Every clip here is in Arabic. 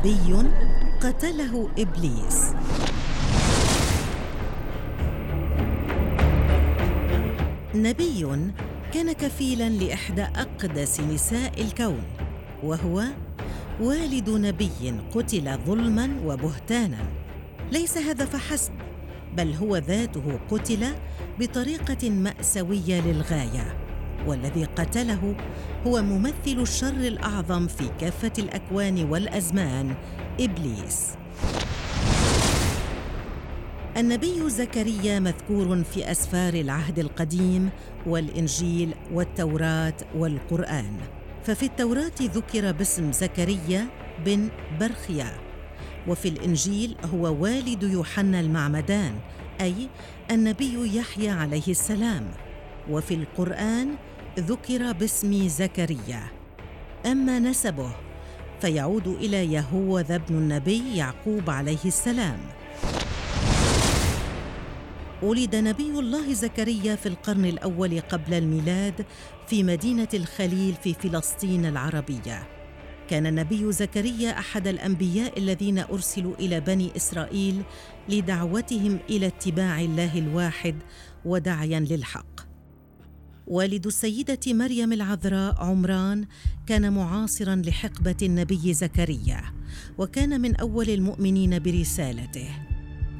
نبي قتله إبليس. نبي كان كفيلا لإحدى أقدس نساء الكون وهو والد نبي قتل ظلما وبهتانا. ليس هذا فحسب بل هو ذاته قتل بطريقة مأساوية للغاية. والذي قتله هو ممثل الشر الأعظم في كافة الأكوان والأزمان إبليس. النبي زكريا مذكور في أسفار العهد القديم والإنجيل والتوراة والقرآن. ففي التوراة ذكر باسم زكريا بن برخيا وفي الإنجيل هو والد يوحنا المعمدان أي النبي يحيى عليه السلام. وفي القرآن ذكر باسم زكريا. أما نسبه فيعود إلى يهوذا بن النبي يعقوب عليه السلام. ولد نبي الله زكريا في القرن الأول قبل الميلاد في مدينة الخليل في فلسطين العربية. كان النبي زكريا أحد الأنبياء الذين أرسلوا إلى بني إسرائيل لدعوتهم إلى اتباع الله الواحد ودعيا للحق. والد السيدة مريم العذراء عمران كان معاصرا لحقبة النبي زكريا وكان من أول المؤمنين برسالته.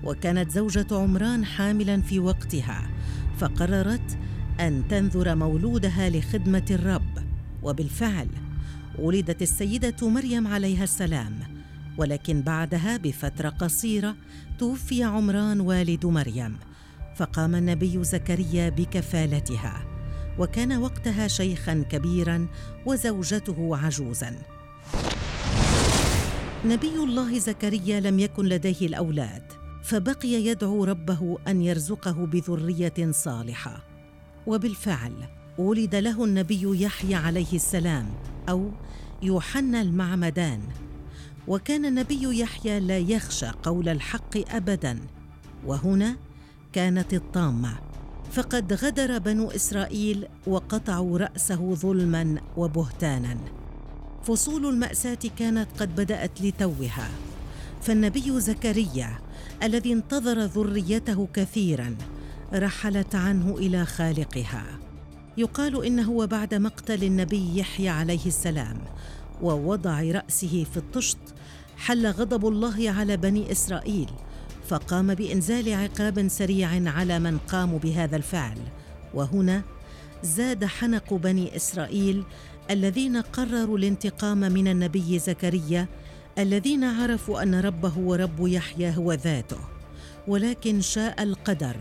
وكانت زوجة عمران حاملا في وقتها فقررت أن تنذر مولودها لخدمة الرب. وبالفعل ولدت السيدة مريم عليها السلام. ولكن بعدها بفترة قصيرة توفي عمران والد مريم فقام النبي زكريا بكفالتها. وكان وقتها شيخا كبيرا وزوجته عجوزا. نبي الله زكريا لم يكن لديه الأولاد فبقي يدعو ربه أن يرزقه بذرية صالحة. وبالفعل ولد له النبي يحيى عليه السلام أو يوحنا المعمدان. وكان النبي يحيى لا يخشى قول الحق ابدا وهنا كانت الطامة. فقد غدر بنو إسرائيل وقطعوا رأسه ظلما وبهتانا. فصول المأساة كانت قد بدأت لتوها. فالنبي زكريا الذي انتظر ذريته كثيرا رحلت عنه إلى خالقها. يقال إنه وبعد مقتل النبي يحيى عليه السلام ووضع رأسه في الطشت حل غضب الله على بني إسرائيل فقام بإنزال عقاب سريع على من قاموا بهذا الفعل. وهنا زاد حنق بني إسرائيل الذين قرروا الانتقام من النبي زكريا الذين عرفوا أن ربه ورب يحيى هو ذاته. ولكن شاء القدر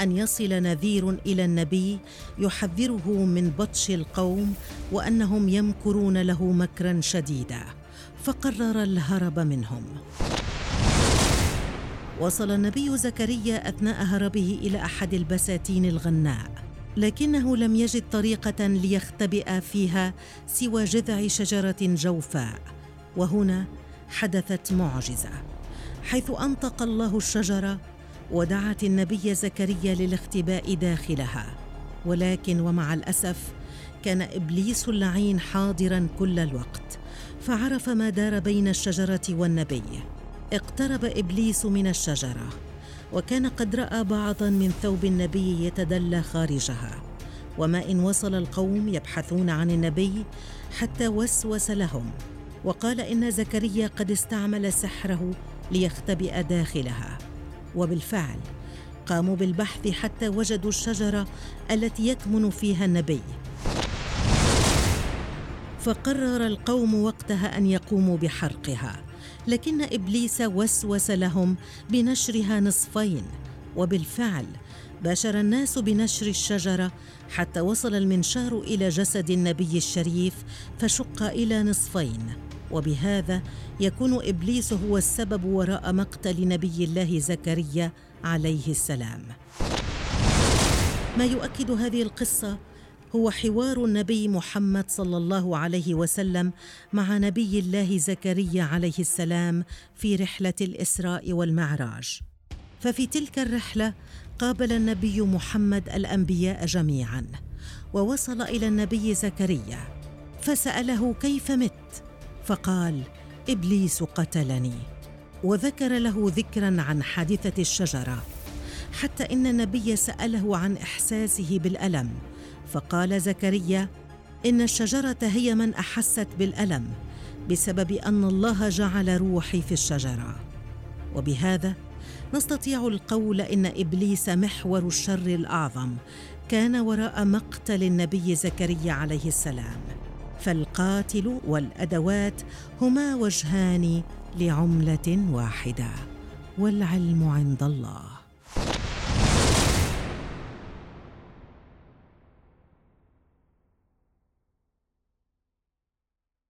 أن يصل نذير إلى النبي يحذره من بطش القوم وأنهم يمكرون له مكرا شديدا فقرر الهرب منهم. وصل النبي زكريا أثناء هربه إلى أحد البساتين الغناء لكنه لم يجد طريقة ليختبئ فيها سوى جذع شجرة جوفاء وهنا حدثت معجزة حيث أنطق الله الشجرة ودعت النبي زكريا للاختباء داخلها ولكن ومع الأسف كان إبليس اللعين حاضرا كل الوقت فعرف ما دار بين الشجرة والنبي. اقترب إبليس من الشجرة وكان قد رأى بعضا من ثوب النبي يتدلى خارجها وما إن وصل القوم يبحثون عن النبي حتى وسوس لهم وقال إن زكريا قد استعمل سحره ليختبئ داخلها وبالفعل قاموا بالبحث حتى وجدوا الشجرة التي يكمن فيها النبي. فقرر القوم وقتها أن يقوموا بحرقها لكن إبليس وسوس لهم بنشرها نصفين وبالفعل باشر الناس بنشر الشجرة حتى وصل المنشار إلى جسد النبي الشريف فشق إلى نصفين وبهذا يكون إبليس هو السبب وراء مقتل نبي الله زكريا عليه السلام. ما يؤكد هذه القصة هو حوار النبي محمد صلى الله عليه وسلم مع نبي الله زكريا عليه السلام في رحلة الإسراء والمعراج. ففي تلك الرحلة قابل النبي محمد الأنبياء جميعا ووصل إلى النبي زكريا فسأله كيف مت؟ فقال إبليس قتلني وذكر له ذكرا عن حادثة الشجرة حتى إن النبي سأله عن إحساسه بالألم فقال زكريا إن الشجرة هي من أحست بالألم بسبب أن الله جعل روحي في الشجرة. وبهذا نستطيع القول إن إبليس محور الشر الأعظم كان وراء مقتل النبي زكريا عليه السلام. فالقاتل والأدوات هما وجهان لعملة واحدة والعلم عند الله.